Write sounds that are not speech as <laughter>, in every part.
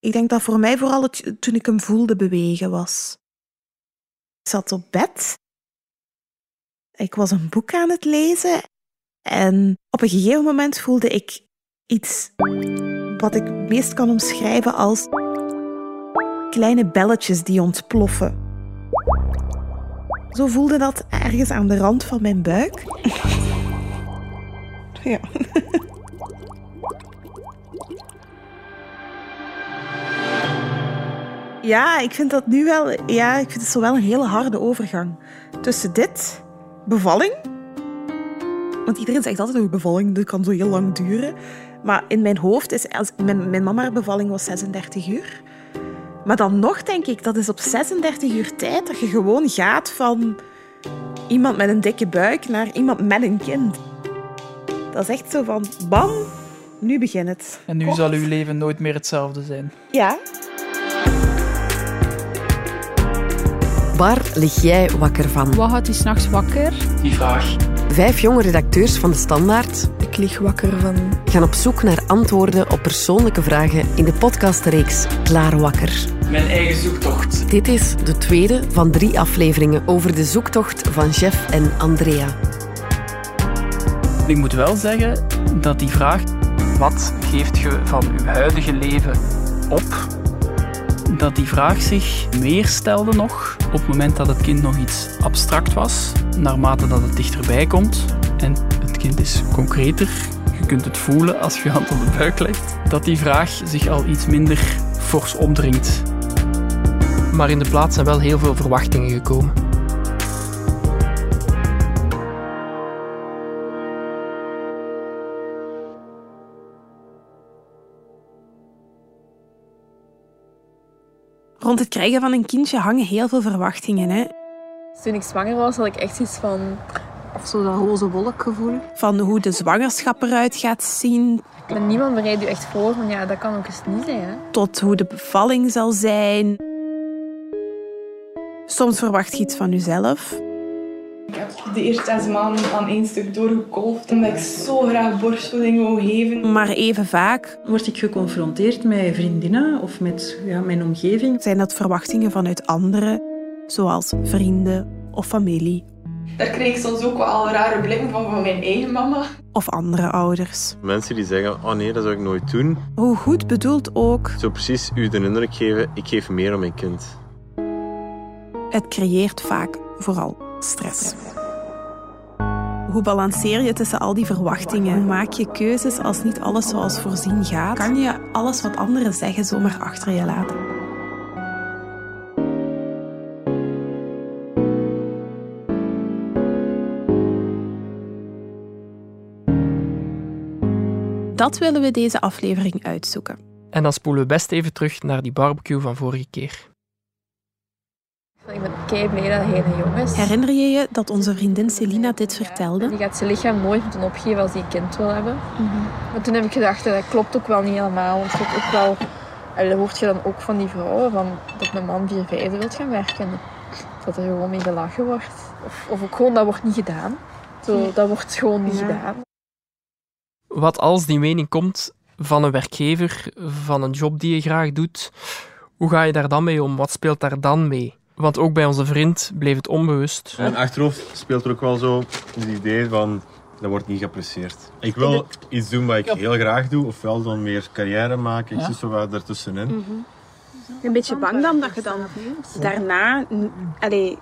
Ik denk dat voor mij vooral het, toen ik hem voelde bewegen was. Ik zat op bed. Ik was een boek aan het lezen. En op een gegeven moment voelde ik iets wat ik meest kan omschrijven als kleine belletjes die ontploffen. Zo voelde dat ergens aan de rand van mijn buik. <laughs> <laughs> ja. Ja, ik vind dat nu wel... Ja, ik vind het zo wel een hele harde overgang. Tussen dit, bevalling... Want iedereen zegt altijd, oh, bevalling dat kan zo heel lang duren. Maar in mijn hoofd is... Als, mijn, mijn mama bevalling was 36 uur. Maar dan nog denk ik, dat is op 36 uur tijd dat je gewoon gaat van iemand met een dikke buik naar iemand met een kind. Dat is echt zo van, bam, nu begint het. En nu Kort. zal uw leven nooit meer hetzelfde zijn. Ja, Waar lig jij wakker van? Wat houdt u s'nachts wakker? Die vraag. Vijf jonge redacteurs van De Standaard Ik lig wakker van... gaan op zoek naar antwoorden op persoonlijke vragen in de podcastreeks Klaar Wakker. Mijn eigen zoektocht. Dit is de tweede van drie afleveringen over de zoektocht van Jeff en Andrea. Ik moet wel zeggen dat die vraag, wat geeft je van uw huidige leven op, dat die vraag zich meer stelde nog op het moment dat het kind nog iets abstract was, naarmate dat het dichterbij komt en het kind is concreter. Je kunt het voelen als je hand op de buik legt, dat die vraag zich al iets minder fors opdringt. Maar in de plaats zijn wel heel veel verwachtingen gekomen. Rond het krijgen van een kindje hangen heel veel verwachtingen. Hè? Toen ik zwanger was, had ik echt iets van... Of zo dat roze wolkgevoel. Van hoe de zwangerschap eruit gaat zien, Maar niemand bereidt u echt voor van ja, dat kan ook eens niet zijn. Hè? tot hoe de bevalling zal zijn. Soms verwacht je iets van jezelf. Ik heb de eerste zes maanden aan één stuk doorgekolfd, omdat ik zo graag borstvoeding wou geven. Maar even vaak Word ik geconfronteerd met vriendinnen of met ja, mijn omgeving. zijn dat verwachtingen vanuit anderen, zoals vrienden of familie Daar kreeg ik soms ook wel rare blikken van van mijn eigen mama. of andere ouders. Mensen die zeggen, oh nee, dat zou ik nooit doen. Hoe goed bedoeld ook, Zo precies u de indruk geven, ik geef meer aan mijn kind. het creëert vaak vooral stress. Hoe balanceer je tussen al die verwachtingen? Maak je keuzes als niet alles zoals voorzien gaat? Kan je alles wat anderen zeggen zomaar achter je laten? Dat willen we deze aflevering uitzoeken. En dan spoelen we best even terug naar die barbecue van vorige keer. Ik ben kei blij dat hij een jongen is. Herinner je je dat onze vriendin Celina dit vertelde? Die gaat zijn lichaam nooit moeten opgeven als hij een kind wil hebben. Maar toen heb ik gedacht, dat klopt ook wel niet helemaal. Want je hebt ook wel... En dat hoort je dan ook van die vrouwen, van dat mijn man vier vijfde wil gaan werken. Dat er gewoon mee gelachen wordt. Of, of ook gewoon, dat wordt niet gedaan. Zo, dat wordt gewoon niet Ja. gedaan. Wat als die mening komt van een werkgever, van een job die je graag doet, hoe ga je daar dan mee om? Wat speelt daar dan mee? Want ook bij onze vriend bleef het onbewust. In mijn achterhoofd speelt er ook wel zo het idee van, dat wordt niet geapprecieerd. Ik wil iets doen wat ik heel graag doe, ofwel dan meer carrière maken. Ik Ja. zit zo wat ertussenin. Een beetje bang dan dat je dan daarna, allee,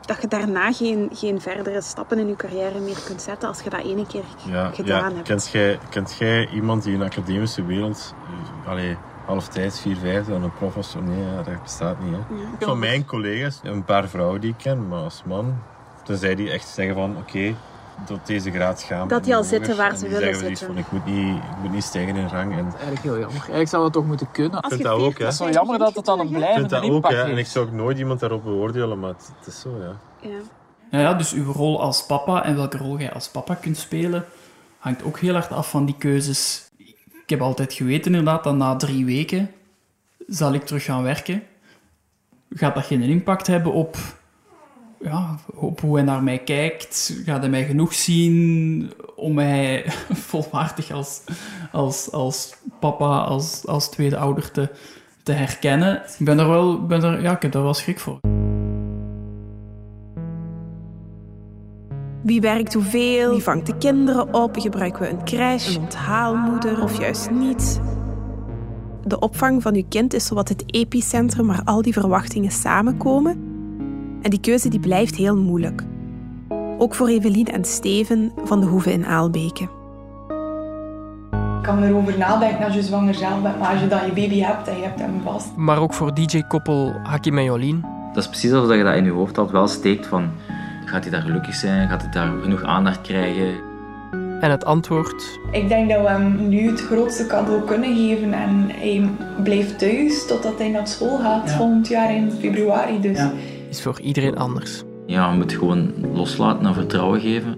dat je daarna geen, geen verdere stappen in je carrière meer kunt zetten als je dat ene keer Ja, gedaan ja. hebt. Kent jij kent jij iemand die in de academische wereld, eh, allee, halftijds, vier vijfde, en een prof was? Nee, ja, dat bestaat niet. Hè. Van mijn collega's, een paar vrouwen die ik ken, maar als man, tenzij die echt zeggen van, oké, tot deze graad gaan. Dat die al zitten waar ze willen zitten. Van, ik, moet niet, ik moet niet stijgen in rang. En ik Eigenlijk heel jammer. Eigenlijk zou dat toch moeten kunnen. vind dat ook, hè. Het is wel jammer dat het dan een Ik blijvende vind dat ook, impact hè. En ik heeft. zou ook nooit iemand daarop beoordelen, maar het, het is zo, ja. Ja. Ja, ja, dus uw rol als papa en welke rol jij als papa kunt spelen, hangt ook heel hard af van die keuzes. Heb altijd geweten inderdaad dat na drie weken zal ik terug gaan werken. Gaat dat geen impact hebben op, ja, op hoe hij naar mij kijkt? Gaat hij mij genoeg zien om mij <laughs> volwaardig als, als, als papa, als, als tweede ouder te te herkennen. Ik ben er wel, ben er, ja, ik heb daar wel schrik voor. Wie werkt hoeveel? Wie vangt de kinderen op? Gebruiken we een crash, een onthaalmoeder of juist niet? De opvang van uw kind is zowat het epicentrum waar al die verwachtingen samenkomen. En die keuze die blijft heel moeilijk. Ook voor Evelien en Steven van de Hoeve in Aalbeke. Ik kan erover nadenken als je zwanger zelf bent, maar als je dan je baby hebt en je hebt hem vast. Maar ook voor DJ-koppel Hakim en Jolien. Dat is precies alsof je dat in je hoofd altijd wel steekt van... Gaat hij daar gelukkig zijn? Gaat hij daar genoeg aandacht krijgen? En het antwoord... Ik denk dat we hem nu het grootste cadeau kunnen geven en hij blijft thuis totdat hij naar school gaat Ja. volgend jaar in februari. Dus Ja. is voor iedereen anders. Ja, je moet gewoon loslaten en vertrouwen geven.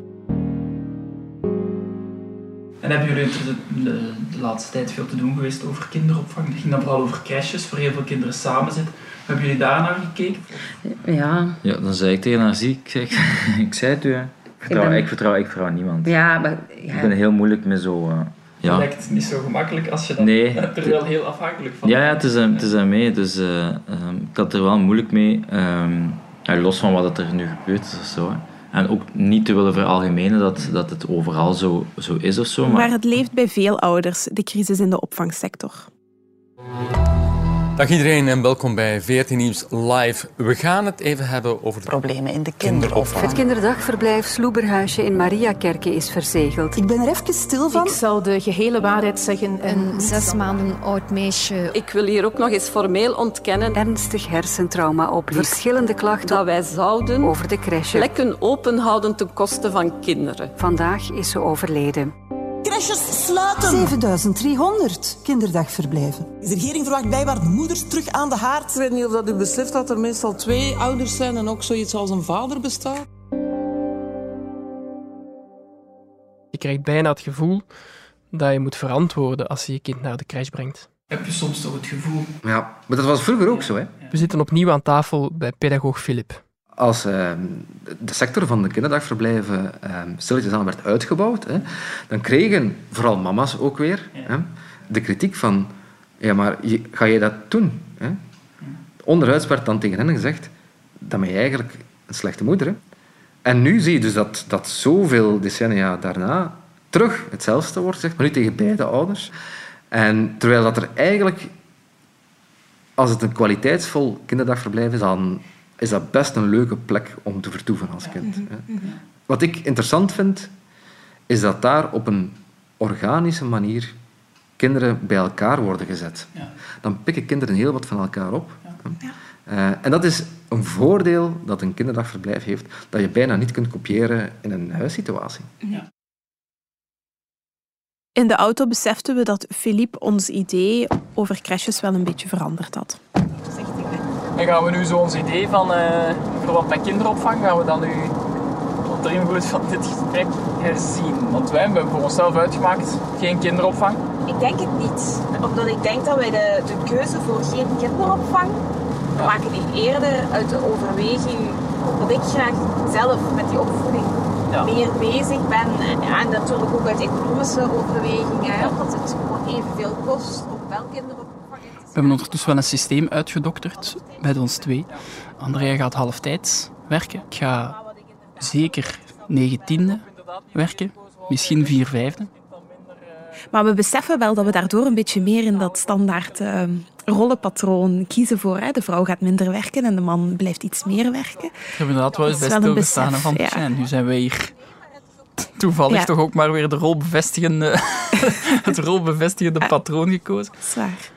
En hebben jullie de, de, de laatste tijd veel te doen geweest over kinderopvang? Het ging dan vooral over crèches, waar heel veel kinderen samen zitten. Hebben jullie daar naar gekeken? Ja, Ja, dan zei ik tegen haar, zie ik, zeg, <laughs> ik zei het u, hè. Ik vertrouw, ben- ik vertrouw, ik vertrouw niemand. ja, maar... Ik ben Ja. heel moeilijk met zo... eh, ja. Lijkt niet zo gemakkelijk als je dat Nee. <laughs> er wel heel afhankelijk van Ja, ja, het is, het is daarmee. Dus eh, ehm, ik had er wel moeilijk mee. ehm, ja, los van wat er nu gebeurt is of zo. hè. En ook niet te willen veralgemenen dat, dat het overal zo, zo is of zo. Maar Maar het leeft bij veel ouders, de crisis in de opvangsector. Dag iedereen en welkom bij 14 Nieuws Live. We gaan het even hebben over de Problemen in de kinderopvang. Het kinderdagverblijf Sloeberhuisje in Mariakerke is verzegeld. Ik ben er even stil van. Ik zal de gehele waarheid zeggen. Een zes maanden oud meisje. Ik wil hier ook nog eens formeel ontkennen Ernstig hersentrauma opliep. Verschillende klachten dat wij zouden over de crèche. plekken open houden ten koste van kinderen. Vandaag is ze overleden. Sluiten. 7300 kinderdagverblijven. De regering verwacht blijkbaar moeders terug aan de haard. Ik weet niet of dat u beseft dat er meestal twee ouders zijn en ook zoiets als een vader bestaat. Je krijgt bijna het gevoel dat je moet verantwoorden als je je kind naar de crash brengt. Heb je soms toch het gevoel... Ja, maar dat was vroeger ook zo. Hè. We zitten opnieuw aan tafel bij pedagoog Philip. Als eh, de sector van de kinderdagverblijven eh, stilletjes aan werd uitgebouwd, hè, dan kregen vooral mama's ook weer hè, de kritiek van ja, maar je- ga je dat doen? Hè? Onderhuids werd dan tegen hen gezegd dan ben je eigenlijk een slechte moeder. Hè? En nu zie je dus dat, dat zoveel decennia daarna terug hetzelfde wordt gezegd, maar nu tegen beide ouders. En terwijl dat er eigenlijk als het een kwaliteitsvol kinderdagverblijf is, dan is dat best een leuke plek om te vertoeven als kind. hè. Wat ik interessant vind, is dat daar op een organische manier kinderen bij elkaar worden gezet. Dan pikken kinderen heel wat van elkaar op. Eh, en dat is een voordeel dat een kinderdagverblijf heeft, dat je bijna niet kunt kopiëren in een huissituatie. In de auto beseften we dat Philippe ons idee over crèches wel een beetje veranderd had. En gaan we nu zo ons idee van eh verband met kinderopvang, gaan we dan nu onder invloed van dit gesprek herzien? Want wij hebben voor onszelf uitgemaakt, geen kinderopvang. Ik denk het niet. Omdat ik denk dat wij de, de keuze voor geen kinderopvang we maken die eerder uit de overweging dat ik graag zelf met die opvoeding meer bezig ben. En natuurlijk ook uit economische overwegingen. Omdat het gewoon evenveel kost om wel kinderopvang We hebben ondertussen wel een systeem uitgedokterd bij ons twee. Andrea gaat halftijds werken. Ik ga zeker negentiende werken, misschien vier vijfde. Maar we beseffen wel dat we daardoor een beetje meer in dat standaard eh, rollenpatroon kiezen voor. Hè. De vrouw gaat minder werken en de man blijft iets meer werken. Ik heb inderdaad wel eens bij is wel een stilgestaan van, ja. nu zijn wij hier toevallig Ja. toch ook maar weer de rolbevestigende, <laughs> het rolbevestigende patroon gekozen. Zwaar.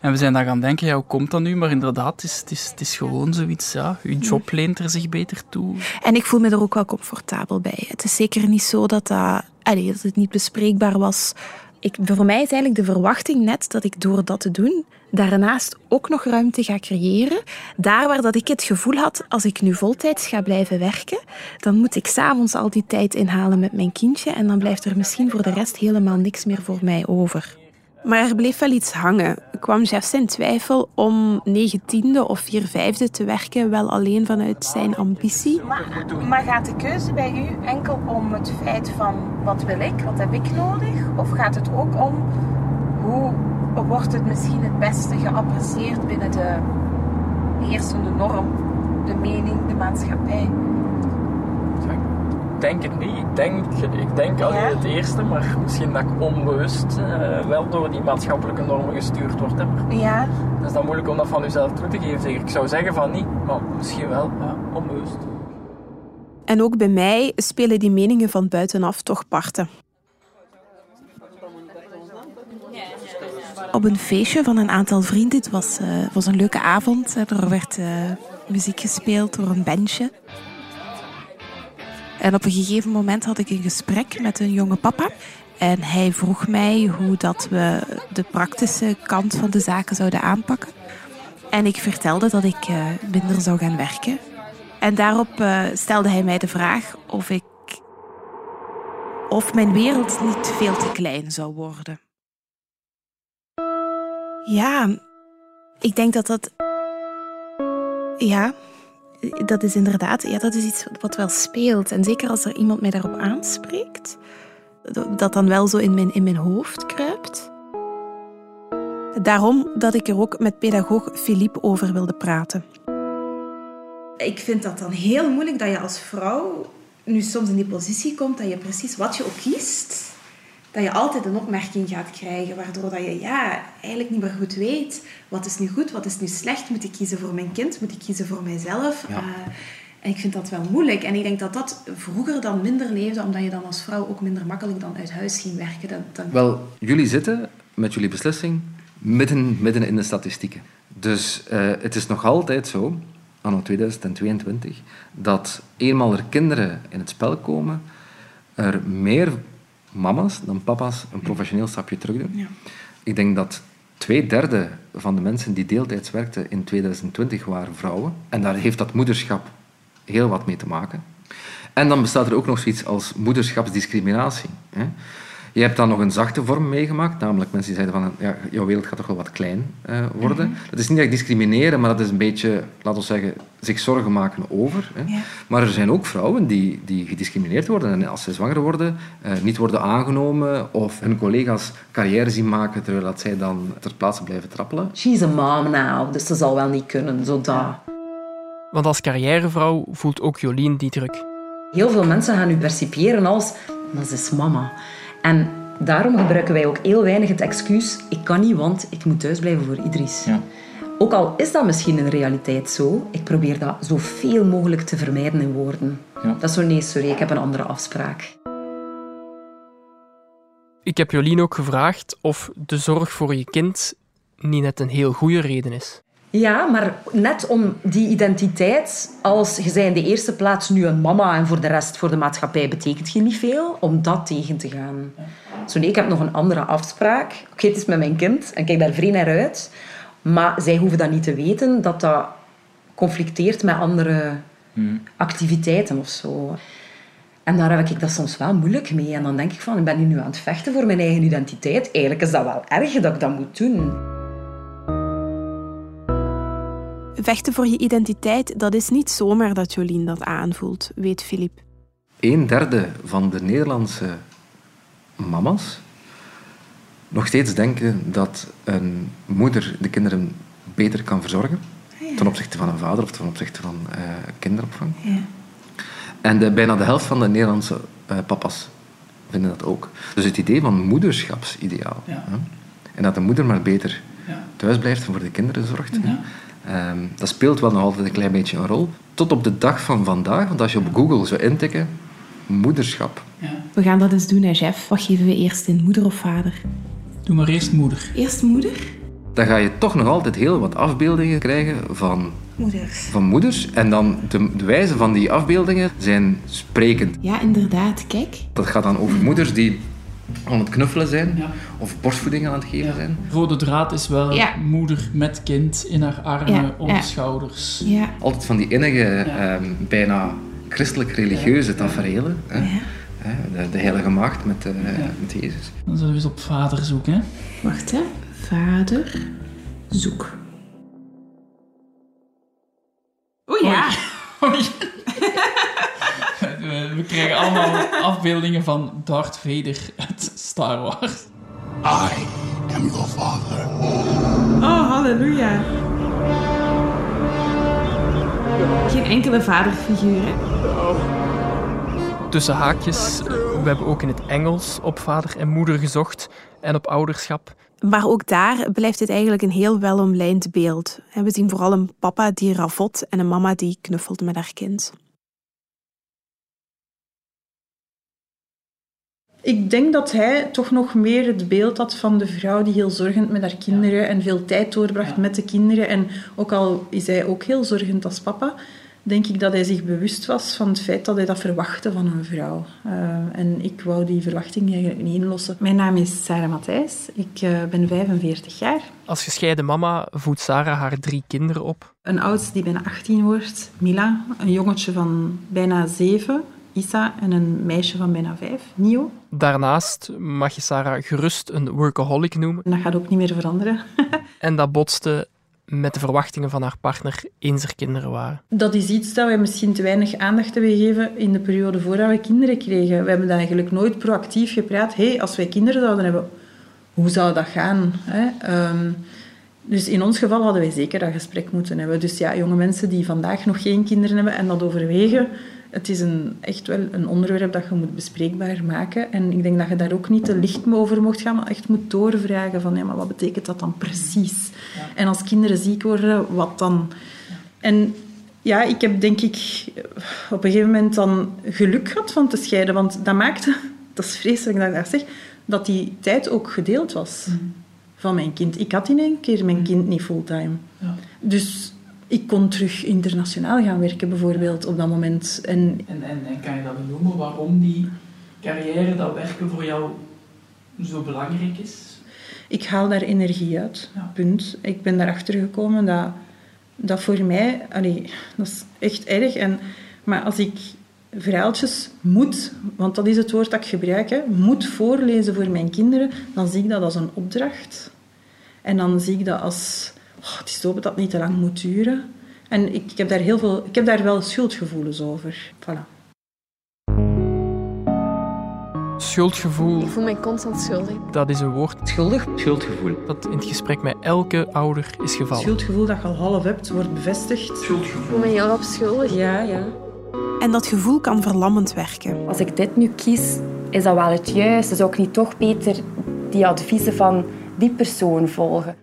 En we zijn dan gaan denken, ja, hoe komt dat nu? Maar inderdaad, het is, het is, het is gewoon zoiets, ja, uw job leent er zich beter toe. En ik voel me er ook wel comfortabel bij. Het is zeker niet zo dat, dat, allee, dat het niet bespreekbaar was. Ik, voor mij is eigenlijk de verwachting net dat ik door dat te doen daarnaast ook nog ruimte ga creëren. Daar waar dat ik het gevoel had, als ik nu voltijds ga blijven werken, dan moet ik s'avonds al die tijd inhalen met mijn kindje en dan blijft er misschien voor de rest helemaal niks meer voor mij over. Maar er bleef wel iets hangen. Kwam Jeffs in twijfel om negentiende of vier vijfde te werken, wel alleen vanuit zijn ambitie? Maar, maar gaat de keuze bij u enkel om het feit van wat wil ik, wat heb ik nodig? Of gaat het ook om hoe wordt het misschien het beste geapprecieerd binnen de heersende norm, de mening, de maatschappij. Ik denk het niet. Ik denk, ik denk alleen het eerste, maar misschien dat ik onbewust eh, wel door die maatschappelijke normen gestuurd word. Hè. Ja, Dat is dan moeilijk om dat van jezelf toe te geven. Zeker. Ik zou zeggen van niet, maar misschien wel ja, onbewust. En ook bij mij spelen die meningen van buitenaf toch parten. Op een feestje van een aantal vrienden. Het was, eh, was een leuke avond. Er werd eh, muziek gespeeld door een bandje. En op een gegeven moment had ik een gesprek met een jonge papa. En hij vroeg mij hoe dat we de praktische kant van de zaken zouden aanpakken. En ik vertelde dat ik eh, minder zou gaan werken. En daarop eh, stelde hij mij de vraag of ik. of mijn wereld niet veel te klein zou worden. Ja, ik denk dat dat. Ja, dat is inderdaad. Ja, dat is iets wat wel speelt. En zeker als er iemand mij daarop aanspreekt, dat dan wel zo in mijn, in mijn hoofd kruipt. Daarom dat ik er ook met pedagoog Philippe over wilde praten. Ik vind dat dan heel moeilijk dat je als vrouw nu soms in die positie komt dat je precies wat je ook kiest, dat je altijd een opmerking gaat krijgen, waardoor dat je ja, eigenlijk niet meer goed weet wat is nu goed, wat is nu slecht. Moet ik kiezen voor mijn kind? Moet ik kiezen voor mijzelf? Ja. Eh, en ik vind dat wel moeilijk. En ik denk dat dat vroeger dan minder leefde, omdat je dan als vrouw ook minder makkelijk dan uit huis ging werken. Dat, dan... Wel, jullie zitten met jullie beslissing midden, midden in de statistieken. Dus eh, het is nog altijd zo, anno 2022, dat eenmaal er kinderen in het spel komen, er meer mama's dan papa's een professioneel stapje terug doen. Ja. Ik denk dat twee derde van de mensen die deeltijds werkten in 2020 waren vrouwen. En daar heeft dat moederschap heel wat mee te maken. En dan bestaat er ook nog zoiets als moederschapsdiscriminatie. Hè. Je hebt dan nog een zachte vorm meegemaakt, namelijk mensen die zeiden van ja, jouw wereld gaat toch wel wat klein eh, worden. Mhm. Dat is niet echt discrimineren, maar dat is een beetje, laten we zeggen, zich zorgen maken over. Hè. Ja. Maar er zijn ook vrouwen die, die gediscrimineerd worden en als ze zwanger worden, eh, niet worden aangenomen of hun collega's carrière zien maken terwijl dat zij dan ter plaatse blijven trappelen. She's a mom now, dus ze zal wel niet kunnen, zo dat. Want als carrièrevrouw voelt ook Jolien die druk. Heel veel mensen gaan u percipiëren als, maar ze is mama. En daarom gebruiken wij ook heel weinig het excuus, ik kan niet, want ik moet thuis blijven voor Idris. Ook al is dat misschien in realiteit zo, ik probeer dat zoveel mogelijk te vermijden in woorden. Dat is zo, nee, sorry, ik heb een andere afspraak. Ik heb Jolien ook gevraagd of de zorg voor je kind niet net een heel goede reden is. Ja, maar net om die identiteit, als je in de eerste plaats nu een mama en voor de rest voor de maatschappij betekent je niet veel, om dat tegen te gaan. Zo nee, ik heb nog een andere afspraak. Oké, het is met mijn kind en ik kijk daar vrij naar uit. Maar zij hoeven dat niet te weten, dat dat conflicteert met andere activiteiten of zo. En daar heb ik dat soms wel moeilijk mee. En dan denk ik van, ik ben nu aan het vechten voor mijn eigen identiteit. Eigenlijk is dat wel erg dat ik dat moet doen. Vechten voor je identiteit, dat is niet zomaar dat Jolien dat aanvoelt, weet Philippe. Een derde van de Nederlandse mama's nog steeds denken dat een moeder de kinderen beter kan verzorgen ten opzichte van een vader of ten opzichte van eh, kinderopvang. Ja. En de, bijna de helft van de Nederlandse eh, papa's vinden dat ook. Dus het idee van moederschapsideaal. Ja. Hè? En dat de moeder maar beter Ja. thuis blijft en voor de kinderen zorgt. Ehm, dat speelt wel nog altijd een klein beetje een rol. Tot op de dag van vandaag, want als je op Google zou intikken, moederschap. We gaan dat eens doen, hè, Jeff. Wat geven we eerst in, moeder of vader? Doe maar eerst moeder. Eerst moeder? Dan ga je toch nog altijd heel wat afbeeldingen krijgen van, Moeders. van moeders. En dan de, de wijze van die afbeeldingen zijn sprekend. Ja, inderdaad. Kijk. Dat gaat dan over moeders die aan het knuffelen zijn of borstvoeding aan het geven zijn. Rode draad is wel Ja. moeder met kind in haar armen, Ja, op ja. de schouders. Ja. Altijd van die innige, ehm, bijna christelijk-religieuze taferelen. Hè? Hè, De, de heilige maagd met, met Jezus. Dan zullen we eens op vader zoeken. Hè? Wacht, hè. Vader, zoek. We, krijgen allemaal afbeeldingen van Darth Vader uit Star Wars. I am your father. Halleluja. Geen enkele vaderfiguur, hè? Tussen haakjes, we hebben ook in het Engels op vader en moeder gezocht en op ouderschap. Maar ook daar blijft dit eigenlijk een heel welomlijnd beeld. We zien vooral een papa die ravot en een mama die knuffelt met haar kind. Ik denk dat hij toch nog meer het beeld had van de vrouw die heel zorgend met haar kinderen en veel tijd doorbracht met de kinderen. En ook al is hij ook heel zorgend als papa, denk ik dat hij zich bewust was van het feit dat hij dat verwachtte van een vrouw. Uh, en ik wou die verwachting eigenlijk niet inlossen. Mijn naam is Sarah Matthijs. Ik uh, ben 45 jaar. Als gescheiden mama voedt Sarah haar drie kinderen op. Een oudste die bijna 18 wordt, Mila. Een jongetje van bijna 7, Issa. En een meisje van bijna 5, Nio. Daarnaast mag je Sarah gerust een workaholic noemen. Dat gaat ook niet meer veranderen. <laughs> en dat botste met de verwachtingen van haar partner eens er kinderen waren. Dat is iets dat wij misschien te weinig aandacht hebben gegeven in de periode voordat we kinderen kregen. We hebben dat eigenlijk nooit proactief gepraat. Hé, hey, als wij kinderen zouden hebben, hoe zou dat gaan? Hè? Um, dus in ons geval hadden wij zeker dat gesprek moeten hebben. Dus ja, jonge mensen die vandaag nog geen kinderen hebben en dat overwegen, het is een, echt wel een onderwerp dat je moet bespreekbaar maken. En ik denk dat je daar ook niet te licht over mocht gaan, maar echt moet doorvragen van ja, maar wat betekent dat dan precies? Ja. En als kinderen ziek worden, wat dan? Ja. En ja, ik heb denk ik op een gegeven moment dan geluk gehad van te scheiden, want dat maakte, <laughs> dat is vreselijk dat ik dat zeg, dat die tijd ook gedeeld was mm. van mijn kind. Ik had in één keer mijn kind niet fulltime. Ja. Dus ik kon terug internationaal gaan werken, bijvoorbeeld, op dat moment. En, en, en, en kan je dat benoemen waarom die carrière, dat werken voor jou zo belangrijk is? Ik haal daar energie uit, ja. punt. Ik ben daarachter gekomen dat, dat voor mij... Allee, dat is echt erg. En, maar als ik verhaaltjes moet, want dat is het woord dat ik gebruik, hè, moet voorlezen voor mijn kinderen, dan zie ik dat als een opdracht. En dan zie ik dat als oh, het is hopen dat het niet te lang moet duren. En ik, ik, heb daar heel veel, ik heb daar wel schuldgevoelens over. Voilà. Schuldgevoel. Ik voel mij constant schuldig. Dat is een woord. Schuldig? Schuldgevoel. Dat in het gesprek met elke ouder is gevallen. Schuldgevoel dat je al half hebt, wordt bevestigd. Schuldgevoel. Ik voel me heel rap schuldig. Ja, ja. En dat gevoel kan verlammend werken. Als ik dit nu kies, is dat wel het juiste? Zou ik niet toch beter die adviezen van die persoon volgen?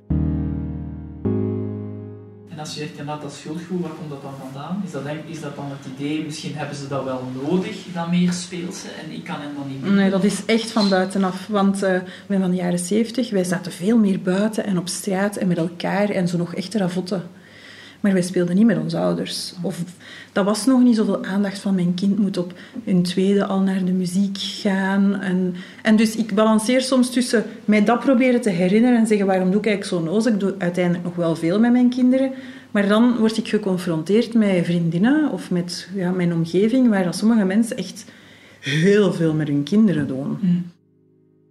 Als je zegt inderdaad dat schuldgevoel, waar komt dat dan vandaan? Is dat, is dat dan het idee, misschien hebben ze dat wel nodig, dat meer speelse, en ik kan hen dan niet meer? Nee, dat is echt van buitenaf. Want uh, ben van de jaren zeventig, wij zaten veel meer buiten en op straat en met elkaar en zo nog echte ravotten. Maar wij speelden niet met onze ouders. Of dat was nog niet zoveel aandacht van mijn kind moet op een tweede al naar de muziek gaan. En, en dus ik balanceer soms tussen mij dat proberen te herinneren en zeggen waarom doe ik eigenlijk zo noos. Ik doe uiteindelijk nog wel veel met mijn kinderen. Maar dan word ik geconfronteerd met vriendinnen of met ja, mijn omgeving waar sommige mensen echt heel veel met hun kinderen doen. Mm.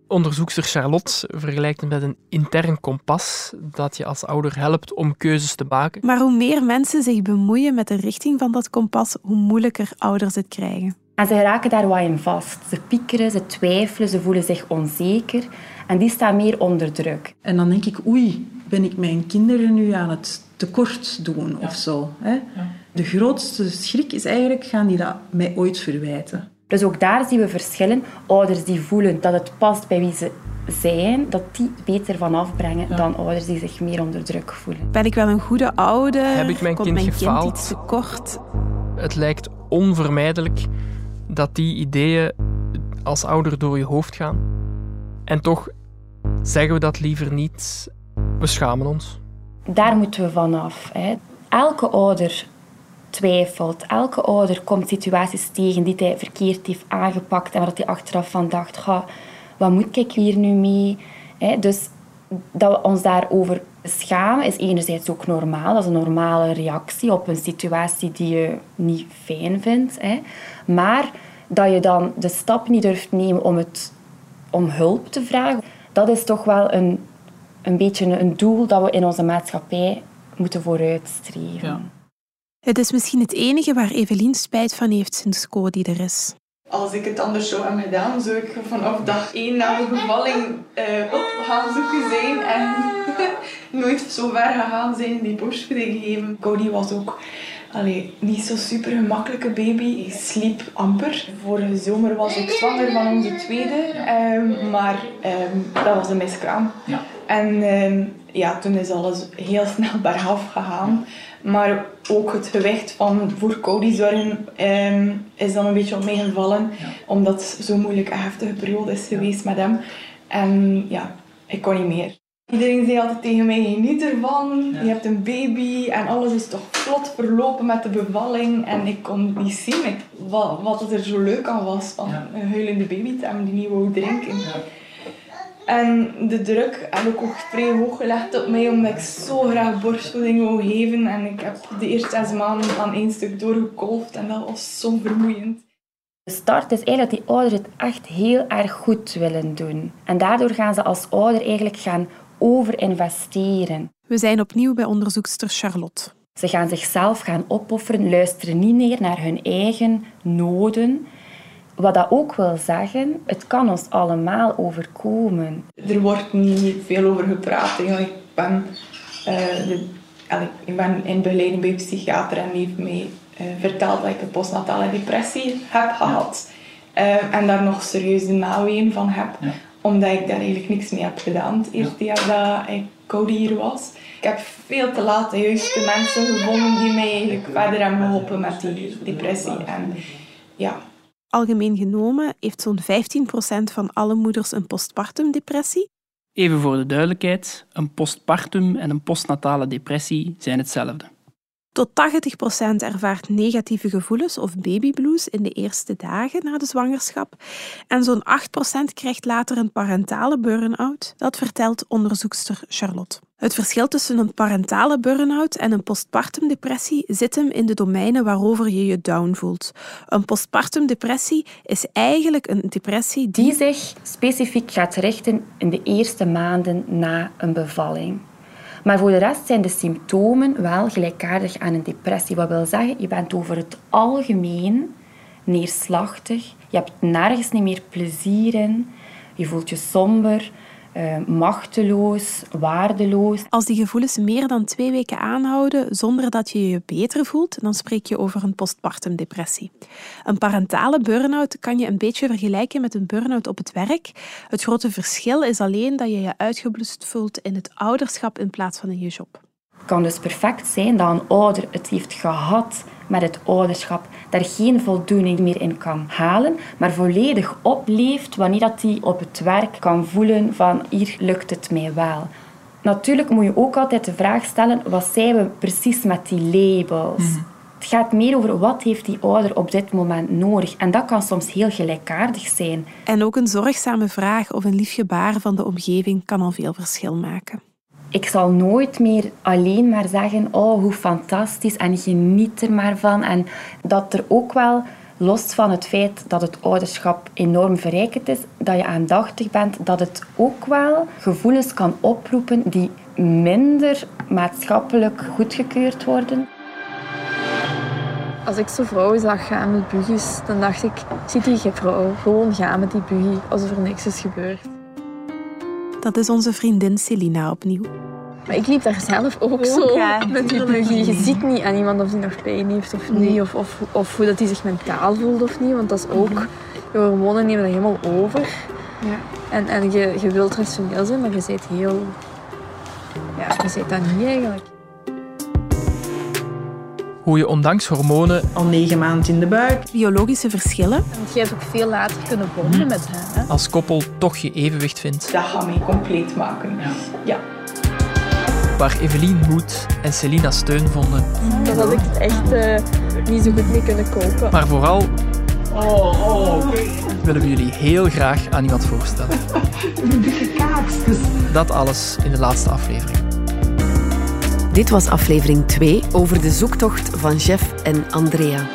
Onderzoekster Charlotte vergelijkt het met een intern kompas dat je als ouder helpt om keuzes te maken. Maar hoe meer mensen zich bemoeien met de richting van dat kompas, hoe moeilijker ouders het krijgen. En ze raken daar wat in vast. Ze piekeren, ze twijfelen, ze voelen zich onzeker en die staan meer onder druk. En dan denk ik, oei, ben ik mijn kinderen nu aan het tekort doen ja. of zo? Hè? Ja. De grootste schrik is eigenlijk, gaan die dat mij ooit verwijten? Dus ook daar zien we verschillen. Ouders die voelen dat het past bij wie ze zijn, dat die beter van afbrengen ja. dan ouders die zich meer onder druk voelen. Ben ik wel een goede ouder? Heb ik mijn Komt kind mijn gefaald? kind iets te kort? Het lijkt onvermijdelijk dat die ideeën als ouder door je hoofd gaan. En toch zeggen we dat liever niet. We schamen ons. Daar moeten we vanaf. Hè. Elke ouder twijfelt. Elke ouder komt situaties tegen die hij verkeerd heeft aangepakt en waar hij achteraf van dacht, wat moet ik hier nu mee? dus dat we ons daarover schamen is enerzijds ook normaal. Dat is een normale reactie op een situatie die je niet fijn vindt. Maar dat je dan de stap niet durft nemen om, het, om hulp te vragen, dat is toch wel een, een beetje een doel dat we in onze maatschappij moeten vooruitstreven. Ja. Het is misschien het enige waar Evelien spijt van heeft sinds Cody er is. Als ik het anders zou hebben gedaan, zou ik vanaf dag één na de bevalling eh, op gaan zoeken zijn en <laughs> nooit zo ver gegaan zijn die borstvoeding geven. Cody was ook allee, niet zo super gemakkelijke baby. Ik sliep amper. Vorige zomer was ik zwanger van onze tweede, ehm, maar ehm, dat was een miskraam. Ja. En ehm, ja, toen is alles heel snel bergaf gegaan. Maar ook het gewicht van voor Cody zorgen ehm, is dan een beetje op mij gevallen. Omdat het zo'n moeilijke, heftige periode is geweest met hem. En ja, ik kon niet meer. Iedereen zei altijd tegen mij, geniet ervan. Je hebt een baby en alles is toch vlot verlopen met de bevalling. En ik kon niet zien ik, wat, wat het er zo leuk aan was van een huilende baby te hebben die niet wou drinken. En de druk heb ik ook vrij hoog gelegd op mij, omdat ik zo graag borstvoeding wou geven. En ik heb de eerste zes maanden aan één stuk doorgekolfd en dat was zo vermoeiend. De start is eigenlijk dat die ouders het echt heel erg goed willen doen. En daardoor gaan ze als ouder eigenlijk gaan overinvesteren. We zijn opnieuw bij onderzoekster Charlotte. Ze gaan zichzelf gaan opofferen, luisteren niet meer naar hun eigen noden. Wat dat ook wil zeggen, het kan ons allemaal overkomen. Er wordt niet veel over gepraat. Ik ben, eh, de, allee, ik ben in begeleiding bij een psychiater en die heeft mij eh, verteld dat ik een postnatale depressie heb gehad. Eh, en daar nog serieus de naween van heb. Omdat ik daar eigenlijk niks mee heb gedaan het eerste jaar dat ik Cody hier was. Ik heb veel te laat de juiste mensen gevonden die mij eigenlijk verder hebben geholpen met die depressie. En ja, Algemeen genomen heeft zo'n 15% van alle moeders een postpartum depressie. Even voor de duidelijkheid, een postpartum en een postnatale depressie zijn hetzelfde. Tot 80% ervaart negatieve gevoelens of babyblues in de eerste dagen na de zwangerschap. En zo'n 8% krijgt later een parentale burn-out. Dat vertelt onderzoekster Charlotte. Het verschil tussen een parentale burn-out en een postpartum depressie zit hem in de domeinen waarover je je down voelt. Een postpartum depressie is eigenlijk een depressie die... Zich specifiek gaat richten in de eerste maanden na een bevalling. Maar voor de rest zijn de symptomen wel gelijkaardig aan een depressie. Wat wil zeggen, je bent over het algemeen neerslachtig. Je hebt nergens niet meer plezier in. Je voelt je somber, eh, machteloos, waardeloos. Als die gevoelens meer dan twee weken aanhouden zonder dat je je beter voelt, dan spreek je over een postpartum depressie. Een parentale burn-out kan je een beetje vergelijken met een burn-out op het werk. Het grote verschil is alleen dat je je uitgeblust voelt in het ouderschap in plaats van in je job. Het kan dus perfect zijn dat een ouder het heeft gehad met het ouderschap, daar geen voldoening meer in kan halen, maar volledig opleeft wanneer dat hij op het werk kan voelen van hier lukt het mij wel. Natuurlijk moet je ook altijd de vraag stellen, wat zijn we precies met die labels? Het gaat meer over wat heeft die ouder op dit moment nodig. En dat kan soms heel gelijkaardig zijn. En ook een zorgzame vraag of een lief gebaar van de omgeving kan al veel verschil maken. Ik zal nooit meer alleen maar zeggen, oh, hoe fantastisch en geniet er maar van. En dat er ook wel, los van het feit dat het ouderschap enorm verrijkend is, dat je aandachtig bent, dat het ook wel gevoelens kan oproepen die minder maatschappelijk goedgekeurd worden. Als ik zo vrouwen zag gaan met buggies, dan dacht ik, ziet die vrouw gewoon gaan met die buggy, alsof er niks is gebeurd. Dat is onze vriendin Celina opnieuw. Maar ik liep daar zelf ook zo ja, met die. Je ziet niet aan iemand of hij nog pijn heeft of niet, of, of, of hoe dat hij zich mentaal voelt of niet, want dat is ook, je hormonen nemen dat helemaal over. Ja. En, en je, je wilt rationeel zijn, maar je bent heel... Ja, je bent dat niet eigenlijk. Hoe je ondanks hormonen Al negen maanden in de buik. Biologische verschillen. Want je hebt ook veel later kunnen bonden met hem. Hè? als koppel toch je evenwicht vindt. Dat gaat mij compleet maken. Ja. Waar Evelien moed en Celina steun vonden. Dan had ik het echt eh, niet zo goed mee kunnen kopen. Maar vooral willen we jullie heel graag aan iemand voorstellen. <laughs> Dat alles in de laatste aflevering. Dit was aflevering 2 over de zoektocht van Jeff en Andrea.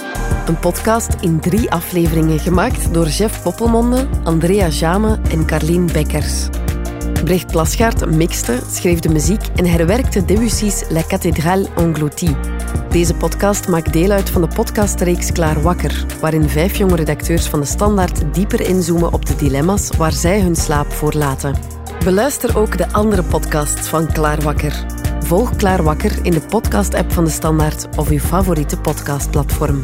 Een podcast in drie afleveringen gemaakt door Jeff Poppelmonde, Andrea Jame en Carlien Bekkers. Brecht Plasgaard mixte, schreef de muziek en herwerkte Debussy's La Cathédrale Engloutie. Deze podcast maakt deel uit van de podcastreeks Klaar Wakker, waarin vijf jonge redacteurs van de Standaard dieper inzoomen op de dilemma's waar zij hun slaap voor laten. Beluister ook de andere podcasts van Klaar Wakker. Volg Klaar Wakker in de podcast-app van de Standaard of uw favoriete podcastplatform.